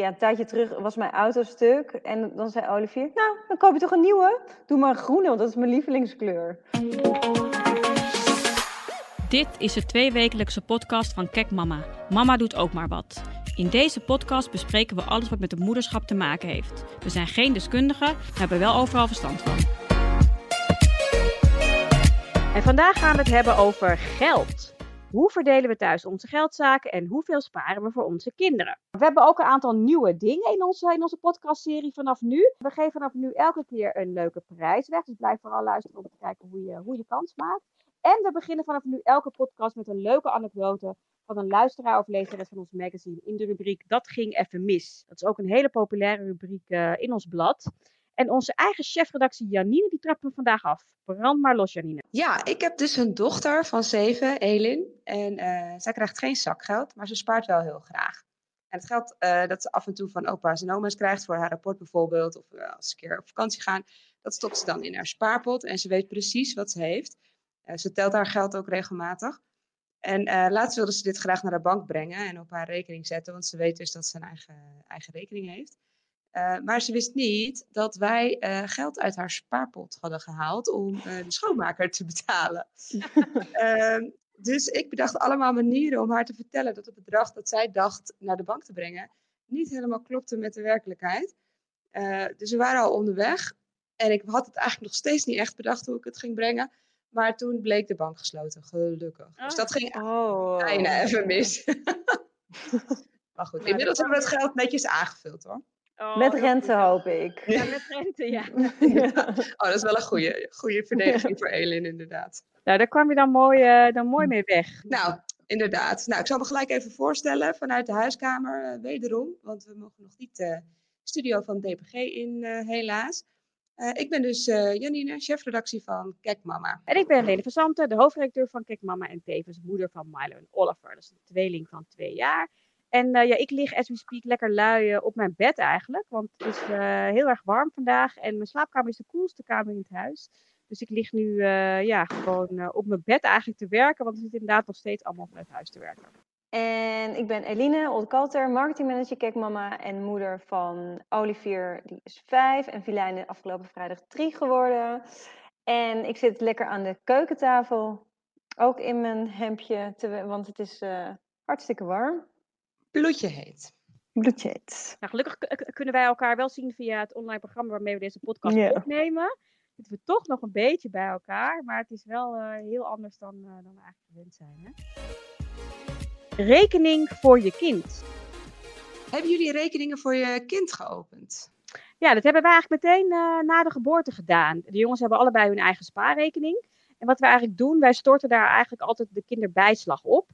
ja, een tijdje terug was mijn auto stuk. En dan zei Olivier, nou, dan koop je toch een nieuwe? Doe maar een groene, want dat is mijn lievelingskleur. Dit is de tweewekelijkse podcast van Kek Mama. Mama doet ook maar wat. In deze podcast bespreken we alles wat met het moederschap te maken heeft. We zijn geen deskundigen, maar hebben wel overal verstand van. En vandaag gaan we het hebben over geld. Hoe verdelen we thuis onze geldzaken en hoeveel sparen we voor onze kinderen? We hebben ook een aantal nieuwe dingen in onze, in onze podcastserie vanaf nu. We geven vanaf nu elke keer een leuke prijs weg. Dus blijf vooral luisteren om te kijken hoe je, hoe je kans maakt. En we beginnen vanaf nu elke podcast met een leuke anekdote van een luisteraar of lezeres van ons magazine in de rubriek Dat ging even mis. Dat is ook een hele populaire rubriek uh, in ons blad. En onze eigen chefredactie Janine, die trappen we vandaag af. Brand maar los, Janine. Ja, ik heb dus een dochter van zeven, Elin. En uh, zij krijgt geen zakgeld, maar ze spaart wel heel graag. En het geld uh, dat ze af en toe van opa's en oma's krijgt voor haar rapport bijvoorbeeld, of uh, als ze een keer op vakantie gaan, dat stopt ze dan in haar spaarpot en ze weet precies wat ze heeft. ze telt haar geld ook regelmatig. En laatst wilde ze dit graag naar de bank brengen en op haar rekening zetten, want ze weet dus dat ze een eigen, eigen rekening heeft. Uh, maar ze wist niet dat wij uh, geld uit haar spaarpot hadden gehaald om uh, de schoonmaker te betalen. Ehm, dus ik bedacht allemaal manieren om haar te vertellen dat het bedrag dat zij dacht naar de bank te brengen niet helemaal klopte met de werkelijkheid. dus we waren al onderweg en ik had het eigenlijk nog steeds niet echt bedacht hoe ik het ging brengen. Maar toen bleek de bank gesloten, gelukkig. Oh. Dus dat ging oh. bijna even mis. maar goed, inmiddels hebben we het geld netjes aangevuld hoor. Oh, met rente hoop ik. Ja, met rente, ja. ja. Oh, dat is wel een goede, goede verdediging voor Elin, inderdaad. Nou, daar kwam je dan mooi, uh, dan mooi mee weg. Nou, inderdaad. Nou, ik zal me gelijk even voorstellen vanuit de huiskamer, uh, wederom. Want we mogen nog niet de uh, studio van DPG in, helaas. ik ben dus Janine, chefredactie van Kek Mama. En ik ben Lene van Santen, de hoofdredacteur van Kek Mama en tevens moeder van Milo en Oliver. Dat is een tweeling van twee jaar. En uh, ja, ik lig as we speak lekker lui op mijn bed eigenlijk. Want het is uh, heel erg warm vandaag. En mijn slaapkamer is de koelste kamer in het huis. Dus ik lig nu uh, ja, gewoon op mijn bed eigenlijk te werken. Want we zitten inderdaad nog steeds allemaal vanuit huis te werken. En ik ben Eline Oldkalter, marketingmanager Kekmama en moeder van Olivier, die is vijf. En Filijne afgelopen vrijdag drie geworden. En ik zit lekker aan de keukentafel. Ook in mijn hemdje, want het is hartstikke warm. Bloedje heet. Bloedje heet. Nou, gelukkig kunnen wij elkaar wel zien via het online programma waarmee we deze podcast yeah. opnemen. Zitten we toch nog een beetje bij elkaar, maar het is wel uh, heel anders dan, uh, dan we eigenlijk gewend zijn. Hè? Rekening voor je kind. Hebben jullie rekeningen voor je kind geopend? Ja, dat hebben wij eigenlijk meteen uh, na de geboorte gedaan. De jongens hebben allebei hun eigen spaarrekening. En wat we eigenlijk doen, wij storten daar eigenlijk altijd de kinderbijslag op.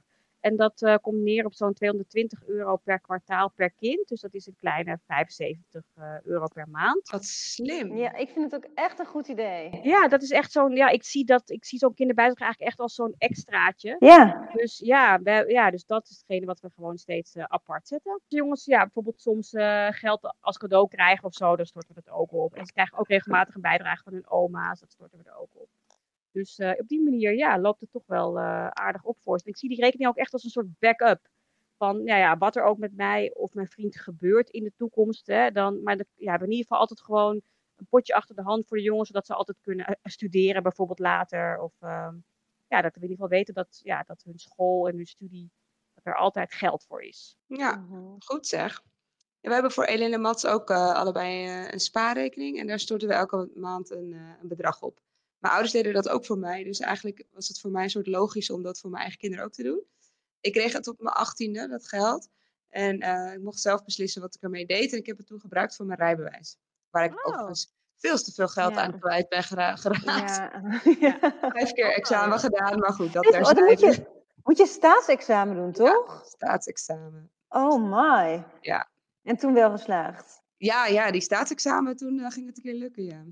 En dat uh, komt neer op zo'n 220 euro per kwartaal per kind. Dus dat is een kleine 75 uh, euro per maand. Wat slim. Ja, ik vind het ook echt een goed idee. Ja, dat is echt zo'n. Ja, ik zie, dat, ik zie zo'n kinderbijdrage eigenlijk echt als zo'n extraatje. Ja. Dus ja, ja, dus dat is hetgene wat we gewoon steeds uh, apart zetten. De jongens, ja, bijvoorbeeld soms geld als cadeau krijgen of zo, dan storten we het ook op. En ze krijgen ook regelmatig een bijdrage van hun oma's, dat storten we er ook op. Dus uh, op die manier ja, loopt het toch wel uh, aardig op voor. Ik zie die rekening ook echt als een soort backup. Van nou ja, wat er ook met mij of mijn vriend gebeurt in de toekomst. Hè, dan, maar de, ja, we hebben in ieder geval altijd gewoon een potje achter de hand voor de jongens. Zodat ze altijd kunnen uh, studeren bijvoorbeeld later. Of uh, ja, dat we in ieder geval weten dat, ja, dat hun school en hun studie, dat er altijd geld voor is. Ja, mm-hmm. goed zeg. Ja, we hebben voor Elin en Mats ook allebei een spaarrekening. En daar storten we elke maand een, een bedrag op. Mijn ouders deden dat ook voor mij. Dus eigenlijk was het voor mij een soort logisch om dat voor mijn eigen kinderen ook te doen. Ik kreeg het op mijn achttiende, dat geld. En uh, ik mocht zelf beslissen wat ik ermee deed. En ik heb het toen gebruikt voor mijn rijbewijs. Waar ik oh. overigens veel te veel geld ja. aan kwijt ben gera geraakt. Ja. ja. Vijf keer examen gedaan, maar goed, dat terzijde. Moet je, moet je staatsexamen doen, toch? Ja, staatsexamen. Oh my. Ja. En toen wel geslaagd? Ja, ja, die staatsexamen, toen uh, ging het een keer lukken, ja.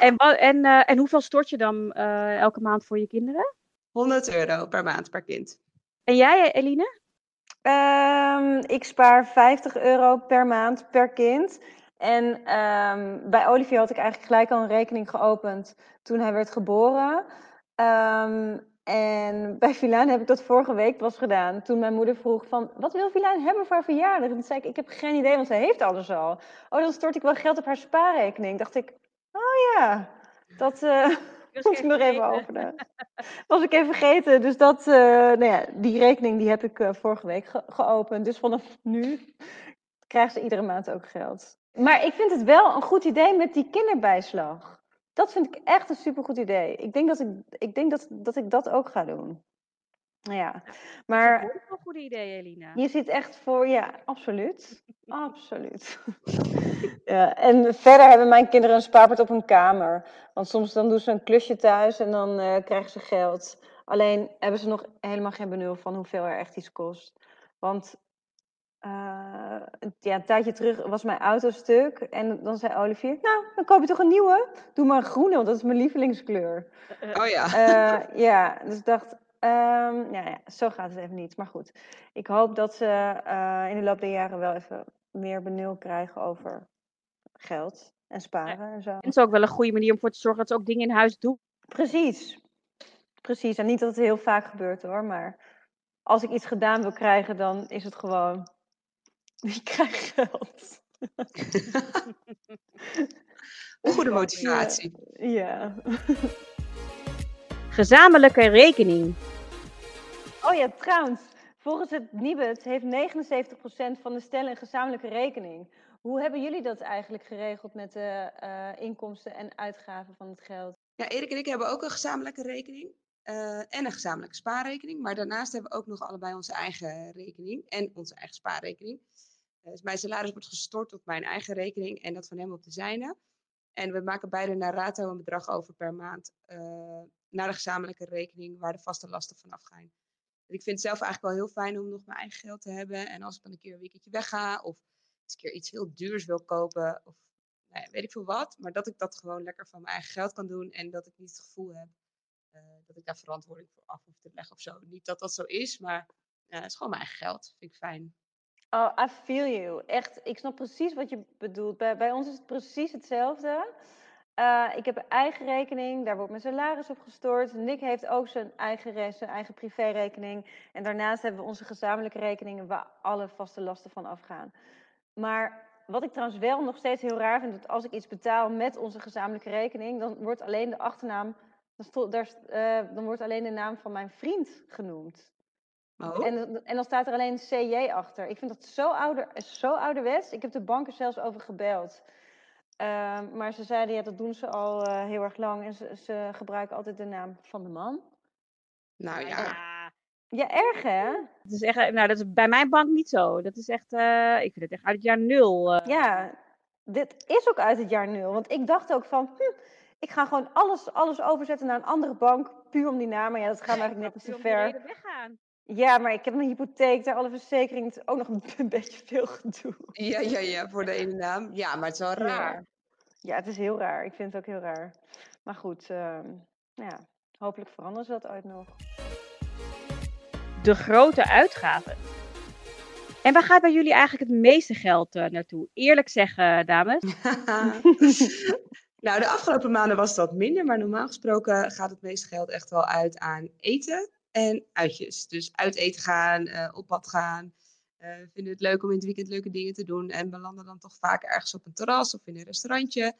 en, en, uh, en hoeveel stort je dan uh, elke maand voor je kinderen? 100 euro per maand per kind. En jij, Eline? Um, ik spaar 50 euro per maand per kind. En um, bij Olivier had ik eigenlijk gelijk al een rekening geopend toen hij werd geboren. Um, en bij Vilijn heb ik dat vorige week pas gedaan. Toen mijn moeder vroeg van, wat wil Vilijn hebben voor haar verjaardag? En toen zei ik, ik heb geen idee, want zij heeft alles al. Oh, dan stort ik wel geld op haar spaarrekening. Dacht ik, oh ja, dat uh, moet ik nog even over. Was ik even vergeten. Dus dat, uh, nou ja, die rekening die heb ik uh, vorige week ge geopend. Dus vanaf nu krijgt ze iedere maand ook geld. Maar ik vind het wel een goed idee met die kinderbijslag. Dat vind ik echt een supergoed idee. Ik denk dat ik, ik, denk dat, dat, ik dat ook ga doen. Ja, maar... Dat is een goed idee, Elina. Je zit echt voor, ja, absoluut. absoluut. ja, en verder hebben mijn kinderen een spaarpot op hun kamer. Want soms dan doen ze een klusje thuis en dan uh, krijgen ze geld. Alleen hebben ze nog helemaal geen benul van hoeveel er echt iets kost. Want uh, ja, een tijdje terug was mijn auto stuk. En dan zei Olivier, nou, dan koop je toch een nieuwe? Doe maar een groene, want dat is mijn lievelingskleur. Oh ja. Uh, ja, dus ik dacht, um, ja, ja, zo gaat het even niet. Maar goed, ik hoop dat ze uh, in de loop der jaren wel even meer benul krijgen over geld en sparen ja. en zo. En het is ook wel een goede manier om voor te zorgen dat ze ook dingen in huis doen. Precies. Precies. En niet dat het heel vaak gebeurt hoor, maar als ik iets gedaan wil krijgen, dan is het gewoon wie krijgt geld? Goede motivatie. Ja. ja. Gezamenlijke rekening. Oh ja, trouwens. Volgens het Nibud heeft 79% van de stellen een gezamenlijke rekening. Hoe hebben jullie dat eigenlijk geregeld met de uh, inkomsten en uitgaven van het geld? Ja, Erik en ik hebben ook een gezamenlijke rekening. Uh, en een gezamenlijke spaarrekening. Maar daarnaast hebben we ook nog allebei onze eigen rekening en onze eigen spaarrekening. Dus mijn salaris wordt gestort op mijn eigen rekening en dat van hem op de zijne. En we maken beide naar rato een bedrag over per maand uh, naar de gezamenlijke rekening waar de vaste lasten vanaf gaan. En ik vind het zelf eigenlijk wel heel fijn om nog mijn eigen geld te hebben. En als ik dan een keer een weekendje wegga of eens een keer iets heel duurs wil kopen of nou ja, weet ik veel wat. Maar dat ik dat gewoon lekker van mijn eigen geld kan doen en dat ik niet het gevoel heb uh, dat ik daar verantwoording voor af hoef te leggen of zo. Niet dat dat zo is, maar het is gewoon mijn eigen geld. Vind ik fijn. Oh, I feel you. Echt, ik snap precies wat je bedoelt. Bij, ons is het precies hetzelfde. Uh, ik heb een eigen rekening, daar wordt mijn salaris op gestort. Nick heeft ook zijn eigen, zijn eigen privérekening. En daarnaast hebben we onze gezamenlijke rekeningen waar alle vaste lasten van afgaan. Maar wat ik trouwens wel nog steeds heel raar vind, dat als ik iets betaal met onze gezamenlijke rekening, dan wordt alleen de achternaam, dan, uh, dan wordt alleen de naam van mijn vriend genoemd. Oh. En, en dan staat er alleen CJ achter. Ik vind dat zo, ouder, zo ouderwets. Ik heb de banken zelfs over gebeld. Uh, maar ze zeiden, ja, dat doen ze al uh, heel erg lang. En ze, ze, gebruiken altijd de naam van de man. Nou ja. Ja, ja erg hè? Dat is, echt, nou, dat is bij mijn bank niet zo. Dat is echt, uh, ik vind het echt uit het jaar nul. Uh. Ja, dit is ook uit het jaar nul. Want ik dacht ook van, hm, ik ga gewoon alles, alles overzetten naar een andere bank. Puur om die naam. Maar ja, dat gaat eigenlijk net te ver. Ja, maar ik heb een hypotheek, daar alle verzekeringen, het is ook nog een, beetje veel gedoe. Ja, ja, ja, voor de ene naam. Ja, maar het is wel raar. Ja, ja het is heel raar. Ik vind het ook heel raar. Maar goed, uh, ja, hopelijk veranderen ze dat ooit nog. De grote uitgaven. En waar gaat bij jullie eigenlijk het meeste geld uh, naartoe? Eerlijk zeggen, dames. nou, de afgelopen maanden was wat minder, maar normaal gesproken gaat het meeste geld echt wel uit aan eten en uitjes. Dus uit eten gaan, uh, op pad gaan. Uh, vinden het leuk om in het weekend leuke dingen te doen. En belanden dan toch vaak ergens op een terras of in een restaurantje.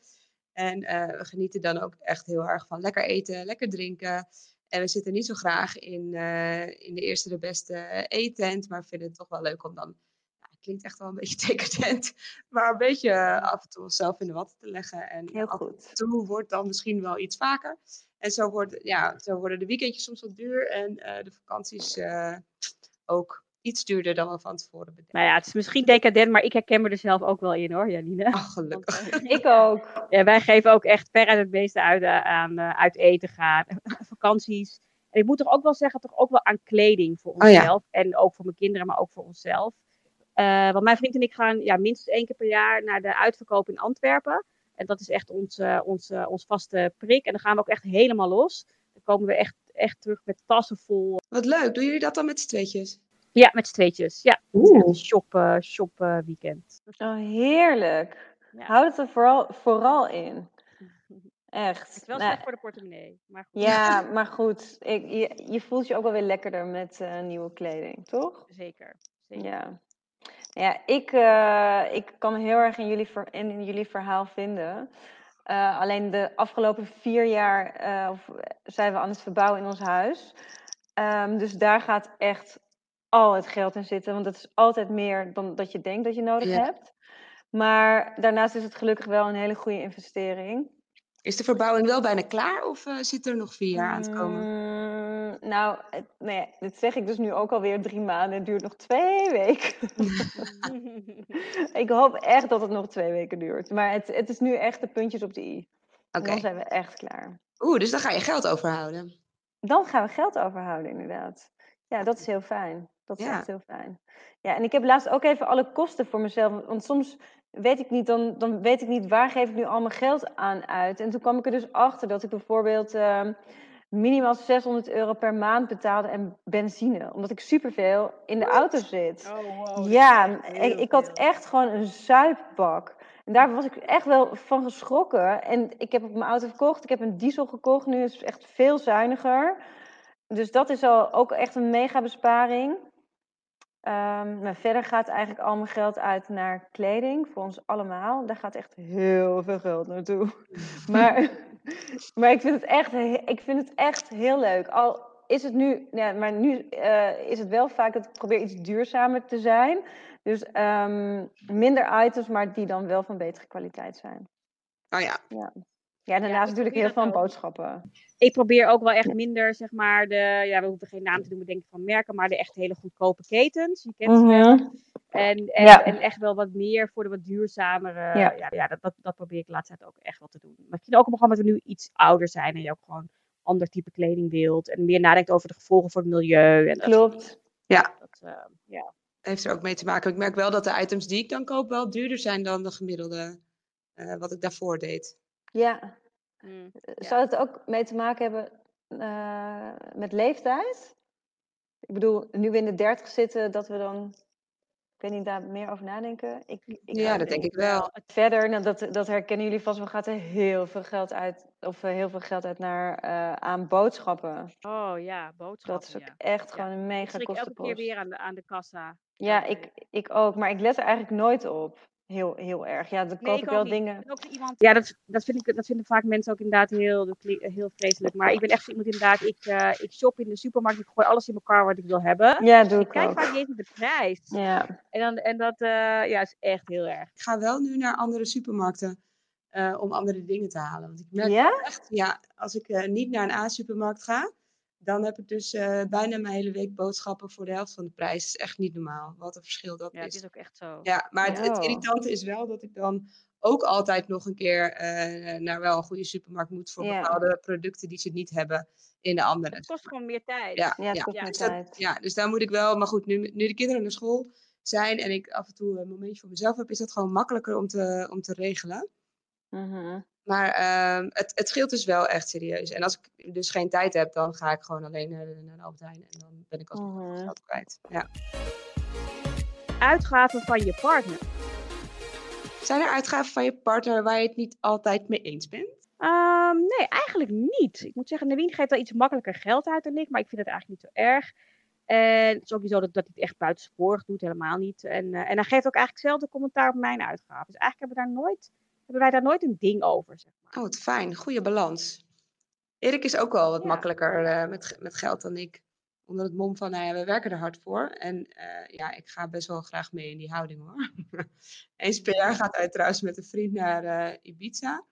En uh, we genieten dan ook echt heel erg van lekker eten, lekker drinken. En we zitten niet zo graag in, in de eerste de beste eettent. Maar vinden het toch wel leuk om dan klinkt echt wel een beetje decadent. Maar een beetje af en toe onszelf in de watten te leggen. En Heel af goed. en toe wordt dan misschien wel iets vaker. En zo, wordt, ja, zo worden de weekendjes soms wat duur. En uh, de vakanties uh, ook iets duurder dan we van tevoren bedenken. Nou ja, het is misschien decadent, maar ik herken me er zelf ook wel in hoor, Janine. Ach, gelukkig. Want, uh, ik ook. Ja, wij geven ook echt veruit het meeste uit aan uit eten gaan, vakanties. En ik moet toch ook wel zeggen, toch ook wel aan kleding voor onszelf. Oh ja. En ook voor mijn kinderen, maar ook voor onszelf. Uh, want mijn vriend en ik gaan ja, minstens één keer per jaar naar de uitverkoop in Antwerpen. En dat is echt ons, uh, ons, uh, ons vaste prik. En dan gaan we ook echt helemaal los. Dan komen we echt, echt terug met tassen vol. Wat leuk. Doen jullie dat dan met z'n tweetjes? Ja, met z'n tweetjes. Ja, een shop, shop weekend. Oh, heerlijk. Ja. Houd het er vooral, vooral in. Echt. Het is wel Nou, slecht voor de portemonnee. Maar goed, ja, maar goed. Ik, je, je voelt je ook wel weer lekkerder met eh, nieuwe kleding, toch? zeker. zeker. Ja. Ja, ik, eh, ik kan me heel erg in jullie, ver- in jullie verhaal vinden. Eh, alleen de afgelopen vier jaar of- zijn we aan het verbouwen in ons huis. Ehm, dus daar gaat echt al het geld in zitten. Want dat is altijd meer dan dat je denkt dat je nodig Ja. hebt. Maar daarnaast is het gelukkig wel een hele goede investering. Is de verbouwing wel bijna klaar of zit er nog vier jaar aan te komen? Mm, nou, het, nee, dit zeg ik dus nu ook alweer drie maanden. Het duurt nog twee weken. ik hoop echt dat het nog twee weken duurt. Maar het, het is nu echt de puntjes op de i. Oké. dan zijn we echt klaar. Oeh, dus dan ga je geld overhouden. Dan gaan we geld overhouden, inderdaad. Ja, dat is heel fijn. Dat is Ja. echt heel fijn. Ja, en ik heb laatst ook even alle kosten voor mezelf. Want soms weet ik niet, dan, dan weet ik niet waar geef ik nu al mijn geld aan uit. En toen kwam ik er dus achter dat ik bijvoorbeeld ehm, minimaal 600 euro per maand betaalde en benzine. Omdat ik superveel in de auto zit. Oh, wow. Ja, ik, had echt gewoon een zuipbak. En daar was ik echt wel van geschrokken. En ik heb op mijn auto verkocht. Ik heb een diesel gekocht. Nu is het echt veel zuiniger. Dus dat is al ook echt een mega besparing. Ehm, maar verder gaat eigenlijk al mijn geld uit naar kleding. Voor ons allemaal. Daar gaat echt heel veel geld naartoe. Maar, maar ik, vind het echt, ik vind het echt heel leuk. Al is het nu, ja, maar nu eh, is het wel vaak dat ik probeer iets duurzamer te zijn. Dus ehm, minder items, maar die dan wel van betere kwaliteit zijn. Oh ja, Ja, daarnaast ik natuurlijk probeer heel veel ook. boodschappen. Ik probeer ook wel echt minder, zeg maar, de, ja, we hoeven geen naam te noemen, denk ik, van merken, maar de echt hele goedkope ketens. Je kent ze wel. En, en, Ja. en echt wel wat meer voor de wat duurzamere. Ja. Ja, ja, dat, dat, dat probeer ik de laatste tijd ook echt wel te doen. Maar misschien ook omdat we nu iets ouder zijn en je ook gewoon ander type kleding wilt. En meer nadenkt over de gevolgen voor het milieu. En dat. Klopt. Dat, eh, ja. heeft er ook mee te maken. Ik merk wel dat de items die ik dan koop wel duurder zijn dan de gemiddelde eh, wat ik daarvoor deed. Ja. Mm. Zou het ook mee te maken hebben eh, met leeftijd? Ik bedoel, nu we in de dertig zitten, dat we dan... Ik weet niet, daar meer over nadenken. Ik, ik Ja, dat denk ik wel. Verder, nou, dat, dat herkennen jullie vast wel, gaat er heel veel geld uit, of eh, heel veel geld uit naar, eh, aan boodschappen. Oh ja, boodschappen. Dat is ook ja. echt Ja. gewoon een Ik mega schrik elke keer kostenpost. weer aan de, aan de kassa. Ja, ik, ik ook, maar ik let er eigenlijk nooit op. Heel, heel erg. Ja, dan Nee, koop ik wel niet. dingen. Ik ben ook zo iemand. Ja, dat, dat, vind ik, dat vinden vaak mensen ook inderdaad heel, heel vreselijk. Maar ik ben echt zo iemand inderdaad. Ik, eh, ik shop in de supermarkt. Ik gooi alles in elkaar wat ik wil hebben. Ja, doe Ik ik kijk ook. vaak niet eens naar de prijs. Ja, En, dan, en dat eh, ja, is echt heel erg. Ik ga wel nu naar andere supermarkten eh, om andere dingen te halen. Want ik merk Ja? echt, ja, als ik eh, niet naar een A-supermarkt ga, dan heb ik dus eh, bijna mijn hele week boodschappen voor de helft van de prijs. Dat is echt niet normaal. Wat een verschil dat Ja, het is. is ook echt zo. Ja, maar het, het irritante is wel dat ik dan ook altijd nog een keer eh, naar wel een goede supermarkt moet voor Ja. bepaalde producten die ze niet hebben in de andere. Het kost gewoon meer tijd. Ja, ja, het ja. kost Ja. meer Dus dat- tijd. ja, dus daar moet ik wel. Maar goed, nu, nu de kinderen naar school zijn en ik af en toe een momentje voor mezelf heb, is dat gewoon makkelijker om te, om te regelen. Mhm. Maar ehm, het, het scheelt dus wel echt serieus. En als ik dus geen tijd heb, dan ga ik gewoon alleen naar de, naar de Albert Heijn. En dan ben ik alsnog Mhm. geld kwijt. Ja. Uitgaven van je partner. Zijn er uitgaven van je partner waar je het niet altijd mee eens bent? Ehm, nee, eigenlijk niet. Ik moet zeggen, Nevien geeft wel iets makkelijker geld uit dan ik, maar ik vind het eigenlijk niet zo erg. En het is ook niet zo dat, dat hij het echt buitensporig doet, helemaal niet. En, eh, en hij geeft ook eigenlijk zelden commentaar op mijn uitgaven. Dus eigenlijk hebben, we daar nooit, hebben wij daar nooit een ding over, zeg maar. Oh, wat fijn. Goede balans. Erik is ook wel wat Ja. makkelijker eh, met, met geld dan ik. Onder het mom van, nou ja, we werken er hard voor. En eh, ja, ik ga best wel graag mee in die houding hoor. Eens per jaar gaat hij trouwens met een vriend naar eh, Ibiza.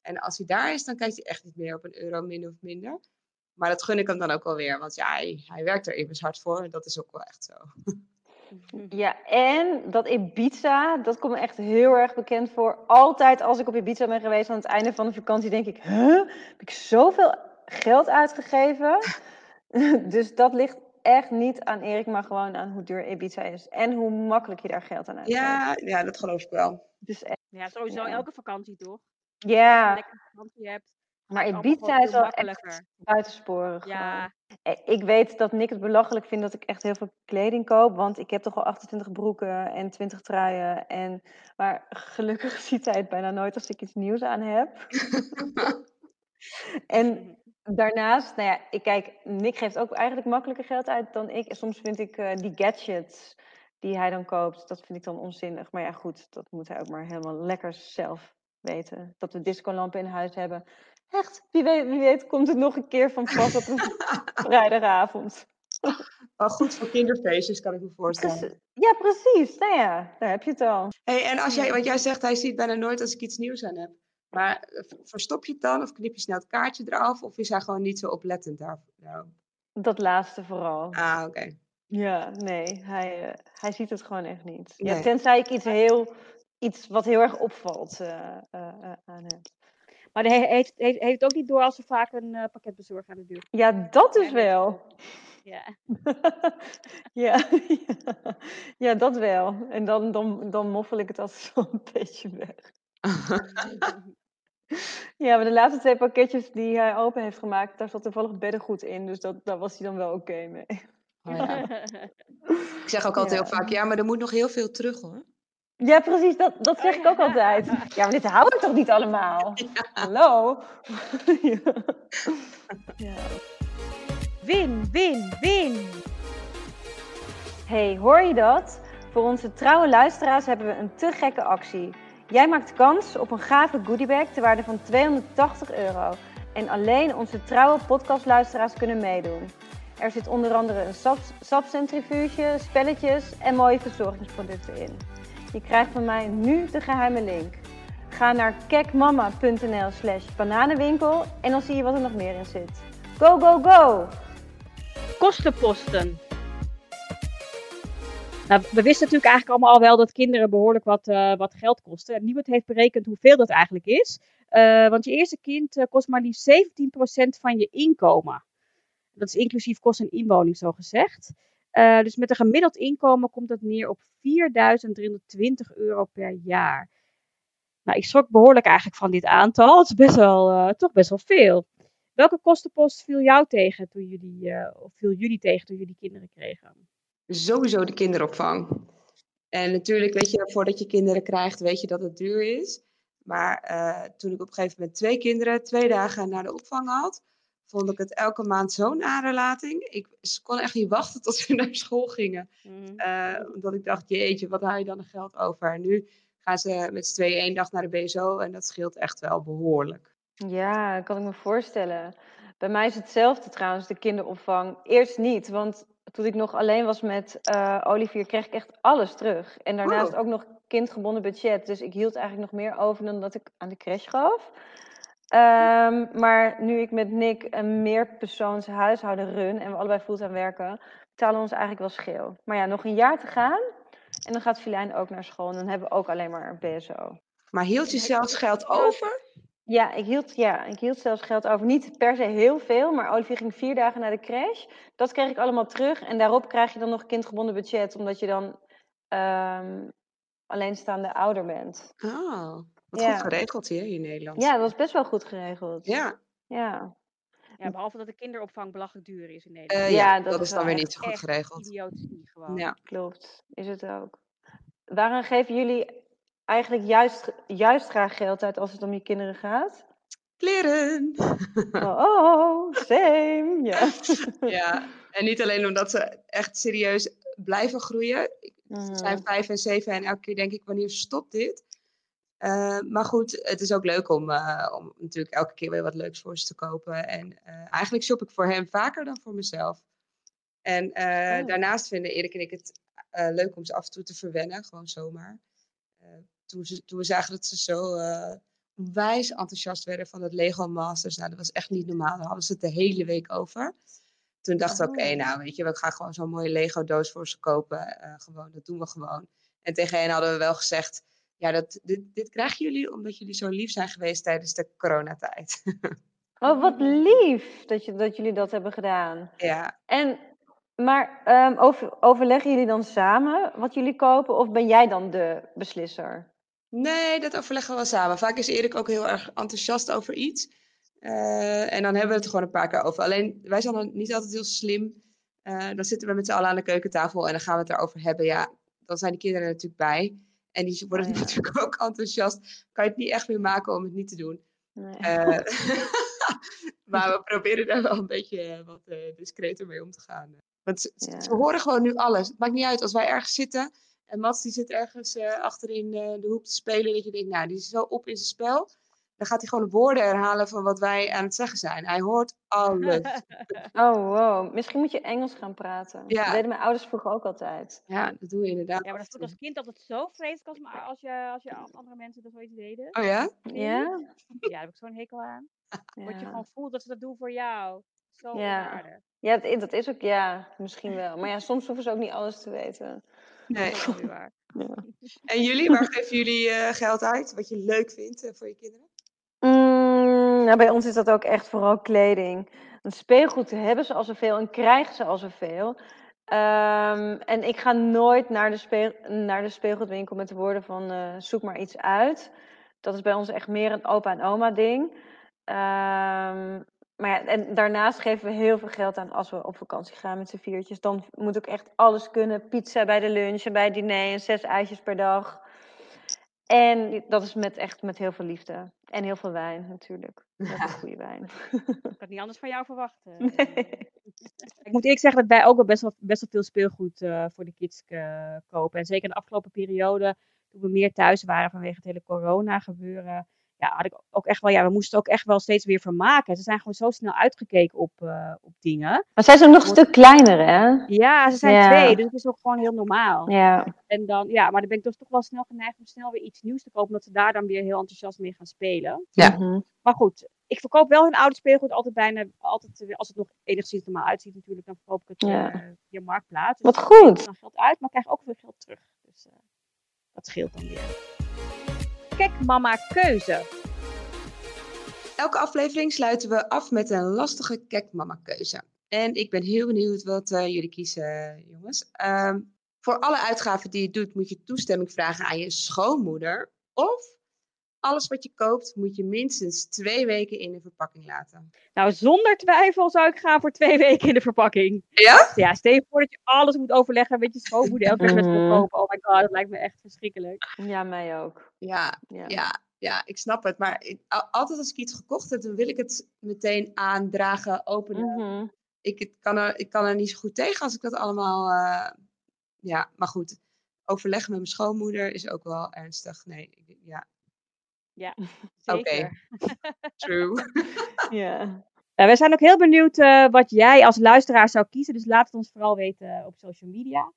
En als hij daar is, dan kijkt hij echt niet meer op een euro min of minder. Maar dat gun ik hem dan ook wel weer. Want ja, hij, hij werkt er immers hard voor. En dat is ook wel echt zo. Ja, en dat Ibiza, dat komt me echt heel erg bekend voor. Altijd als ik op Ibiza ben geweest aan het einde van de vakantie, denk ik, huh? Heb ik zoveel geld uitgegeven? dus dat ligt echt niet aan Erik, maar gewoon aan hoe duur Ibiza is. En hoe makkelijk je daar geld aan uitgeeft. Ja, ja, dat geloof ik wel. Dus echt, Ja, sowieso Ja. elke vakantie toch? Als je ja, een lekkere vakantie hebt, maar Ibiza is wel echt buitensporig. Ja, Eh, Ik weet dat Nick het belachelijk vindt dat ik echt heel veel kleding koop. Want ik heb toch al 28 broeken en 20 truien. En, maar gelukkig ziet hij het bijna nooit als ik iets nieuws aan heb. En daarnaast, nou ja, ik kijk, Nick geeft ook eigenlijk makkelijker geld uit dan ik. Soms vind ik uh, die gadgets die hij dan koopt, dat vind ik dan onzinnig. Maar ja, goed, dat moet hij ook maar helemaal lekker zelf weten. Dat we discolampen in huis hebben. Echt, wie weet, wie weet komt het nog een keer van pas op een vrijdagavond. Wel goed voor kinderfeestjes, kan ik me voorstellen. Ja, precies. Nou ja, daar heb je het al. Hey, en als jij, wat jij zegt, hij ziet bijna nooit als ik iets nieuws aan heb. Maar eh, verstop je het dan of knip je snel het kaartje eraf? Of is hij gewoon niet zo oplettend daar? Nou. Dat laatste vooral. Ah, oké. Ja, nee, hij, uh, hij ziet het gewoon echt niet. Nee. Ja, tenzij ik iets heel, iets wat heel erg opvalt uh, aan heb. Maar hij heeft, heeft, heeft ook niet door als er vaak een pakketbezorger aan de deur Ja, dat is wel. Ja. ja, ja, dat wel. En dan, dan, dan moffel ik het altijd zo een beetje weg. ja, maar de laatste twee pakketjes die hij open heeft gemaakt, daar zat toevallig beddengoed in. Dus dat, daar was hij dan wel oké mee. Oh, ja. ik zeg ook altijd heel vaak, ja, maar er moet nog heel veel terug hoor. Ja, precies, dat, dat zeg ik ook altijd. Ja, maar dit hou ik toch niet allemaal? Hallo? ja. Win, win, win! Hey, hoor je dat? Voor onze trouwe luisteraars hebben we een te gekke actie. Jij maakt kans op een gave goodiebag ter waarde van 280 euro. En alleen onze trouwe podcastluisteraars kunnen meedoen. Er zit onder andere een sapcentrifuge, spelletjes en mooie verzorgingsproducten in. Je krijgt van mij nu de geheime link. Ga naar kekmama.nl slash bananenwinkel en dan zie je wat er nog meer in zit. Go, go, go! Kostenposten. Nou, we wisten natuurlijk eigenlijk allemaal al wel dat kinderen behoorlijk wat, uh, wat geld kosten. En niemand heeft berekend hoeveel dat eigenlijk is. Uh, want je eerste kind uh, kost maar liefst 17% van je inkomen. Dat is inclusief kost en inwoning, zo gezegd. Dus met een gemiddeld inkomen komt dat neer op 4.320 euro per jaar. Nou, ik schrok behoorlijk eigenlijk van dit aantal. Het is best wel, toch best wel veel. Welke kostenpost viel jou tegen toen jullie, of viel jullie tegen toen jullie kinderen kregen? sowieso de kinderopvang. En natuurlijk, weet je, voordat je kinderen krijgt, weet je dat het duur is. Maar toen ik op een gegeven moment twee kinderen twee dagen naar de opvang had, vond ik het elke maand zo'n aanrelating. Ik kon echt niet wachten tot ze naar school gingen. Mm. Uh, omdat ik dacht, jeetje, wat haal je dan een geld over? En nu gaan ze met z'n tweeën één dag naar de BSO en dat scheelt echt wel behoorlijk. Ja, kan ik me voorstellen. Bij mij is hetzelfde trouwens, de kinderopvang. Eerst niet, want toen ik nog alleen was met uh, Olivier, kreeg ik echt alles terug. En daarnaast oh. ook nog kindgebonden budget. Dus ik hield eigenlijk nog meer over dan dat ik aan de crash gaf. Um, maar nu ik met Nick een meerpersoons huishouden run en we allebei fulltime werken, betalen we ons eigenlijk wel scheel. Maar ja, nog een jaar te gaan en dan gaat Filijn ook naar school en dan hebben we ook alleen maar BSO. Maar hield je zelfs geld over? Ja, ik hield, ja, ik hield zelfs geld over. Niet per se heel veel, maar Olivier ging vier dagen naar de crash. Dat kreeg ik allemaal terug. En daarop krijg je dan nog kindgebonden budget, omdat je dan um, alleenstaande ouder bent. Oh, wat goed geregeld hier in Nederland. Ja, dat was best wel goed geregeld. Ja. Ja. Ja, behalve dat de kinderopvang belachelijk duur is in Nederland. Uh, ja, dat, dat is dan weer niet zo goed geregeld. Idiotisch niet gewoon. Ja, klopt. Is het ook. Waarom geven jullie eigenlijk juist, juist graag geld uit als het om je kinderen gaat? Kleren. Oh, oh same. Ja. ja, en niet alleen omdat ze echt serieus blijven groeien. Ze zijn mhm. vijf en zeven en elke keer denk ik, wanneer stopt dit? Uh, maar goed, het is ook leuk om, uh, om natuurlijk elke keer weer wat leuks voor ze te kopen. En uh, eigenlijk shop ik voor hem vaker dan voor mezelf. En oh. daarnaast vinden Erik en ik het leuk om ze af en toe te verwennen, gewoon zomaar toen, ze, toen we zagen dat ze zo onwijs enthousiast werden van het Lego Masters. Nou, dat was echt niet normaal. Daar hadden ze het de hele week over. Toen dachten we, oké, oh. nou weet je, we gaan gewoon zo'n mooie Lego doos voor ze kopen. Gewoon, dat doen we gewoon. En tegen hen hadden we wel gezegd, ja, dat, dit, dit krijgen jullie omdat jullie zo lief zijn geweest tijdens de coronatijd. Oh, wat lief dat, je, dat jullie dat hebben gedaan. Ja. En maar um, over, overleggen jullie dan samen wat jullie kopen of ben jij dan de beslisser? Nee, dat overleggen we wel samen. Vaak is Erik ook heel erg enthousiast over iets. Uh, en dan hebben we het er gewoon een paar keer over. Alleen, wij zijn dan niet altijd heel slim. Uh, dan zitten we met z'n allen aan de keukentafel en dan gaan we het erover hebben. Ja, dan zijn de kinderen natuurlijk bij. En die worden oh, ja. natuurlijk ook enthousiast. Kan je het niet echt meer maken om het niet te doen. Nee. Uh, Maar we proberen daar wel een beetje eh, wat eh, discreter mee om te gaan. Want ze, ze- Ja. ze horen gewoon nu alles. Het maakt niet uit als wij ergens zitten en Mats die zit ergens eh, achterin eh, de hoek te spelen. Dat je denkt, nou, die is zo op in zijn spel. Dan gaat hij gewoon de woorden herhalen van wat wij aan het zeggen zijn. Hij hoort alles. Oh, wow. Misschien moet je Engels gaan praten. Ja. Dat deden mijn ouders vroeger ook altijd. ja, dat doe je inderdaad. Ja, maar dat vond ik als kind altijd zo vreselijk als, maar als, je, als je andere mensen dat zoiets deden. Oh ja? Ja? Ja, daar heb ik zo'n hekel aan. Dat je Ja. gewoon voelt dat ze dat doen voor jou. Zo Ja. onaardig. Ja, dat, dat is ook, ja, misschien wel. Maar ja, soms hoeven ze ook niet alles te weten. Nee. Dat is waar. En jullie, waar geven jullie eh, geld uit? Wat je leuk vindt eh, voor je kinderen? Nou, bij ons is dat ook echt vooral kleding. Want speelgoed hebben ze al zoveel en krijgen ze al zoveel. Ehm, en ik ga nooit naar de, speel, naar de speelgoedwinkel met de woorden van eh, zoek maar iets uit. Dat is bij ons echt meer een opa en oma ding. Ehm, maar ja, en daarnaast geven we heel veel geld aan als we op vakantie gaan met z'n viertjes. Dan moet ook echt alles kunnen. Pizza bij de lunch en bij het diner en zes eitjes per dag. En dat is met echt met heel veel liefde. En heel veel wijn natuurlijk. Heel veel goede wijn. Ik had niet anders van jou verwachten. Nee. Ik moet eerlijk zeggen dat wij ook wel best wel, best wel veel speelgoed eh, voor de kids eh, kopen. En zeker in de afgelopen periode, toen we meer thuis waren vanwege het hele corona gebeuren. Ja, had ik ook echt wel, ja, we moesten ook echt wel steeds weer vermaken. Ze zijn gewoon zo snel uitgekeken op, eh, op dingen. Maar zij zijn nog een stuk kleiner, hè? Ja, ze zijn Ja. twee, dus het is ook gewoon heel normaal. Ja. En dan, ja, maar dan ben ik dus toch wel snel geneigd om snel weer iets nieuws te kopen, omdat ze daar dan weer heel enthousiast mee gaan spelen. Ja. Mhm. Maar goed, ik verkoop wel hun oude speelgoed altijd bijna, altijd, eh, als het nog enigszins normaal uitziet natuurlijk, dan verkoop ik het Ja. eh, via Marktplaats. Dus Wat goed. dan geld uit, maar ik krijg ook weer geld terug. Dus eh, dat scheelt dan weer. Kijk, mama, keuze. Elke aflevering sluiten we af met een lastige kekmama-keuze. En ik ben heel benieuwd wat eh, jullie kiezen, jongens. Ehm, voor alle uitgaven die je doet, moet je toestemming vragen aan je schoonmoeder. Of alles wat je koopt, moet je minstens twee weken in de verpakking laten. Nou, zonder twijfel zou ik gaan voor twee weken in de verpakking. Ja? Ja, stel je voor dat je alles moet overleggen met je schoonmoeder elke keer met Mhm. kopen. Oh my god, dat lijkt me echt verschrikkelijk. ja, mij ook. Ja, Ja. ja, ja, ik snap het. Maar ik- al- altijd als ik iets gekocht heb, dan wil ik het meteen aandragen, openen. Mhm. ik, het kan er, ik kan er niet zo goed tegen als ik dat allemaal. eh, ja, maar goed. Overleggen met mijn schoonmoeder is ook wel ernstig. Nee, ik- ja, Oké. Zeker. true. Ja. Nou, wij zijn ook heel benieuwd eh, wat jij als luisteraar zou kiezen. Dus laat het ons vooral weten op social media.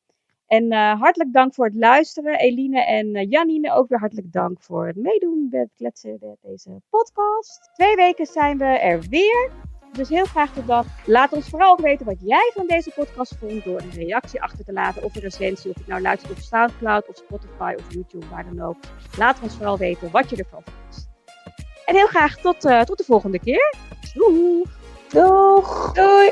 En eh, hartelijk dank voor het luisteren. Eline en eh, Janine ook weer hartelijk dank voor het meedoen met kletsen met deze podcast. Twee weken zijn we er weer. Dus heel graag tot dan. Laat ons vooral ook weten wat jij van deze podcast vond door een reactie achter te laten of een recensie. Of het nou luistert op Soundcloud of Spotify of YouTube, waar dan ook. Laat ons vooral weten wat je ervan vond. En heel graag tot, eh, tot de volgende keer. Doei! Doeg! Doei!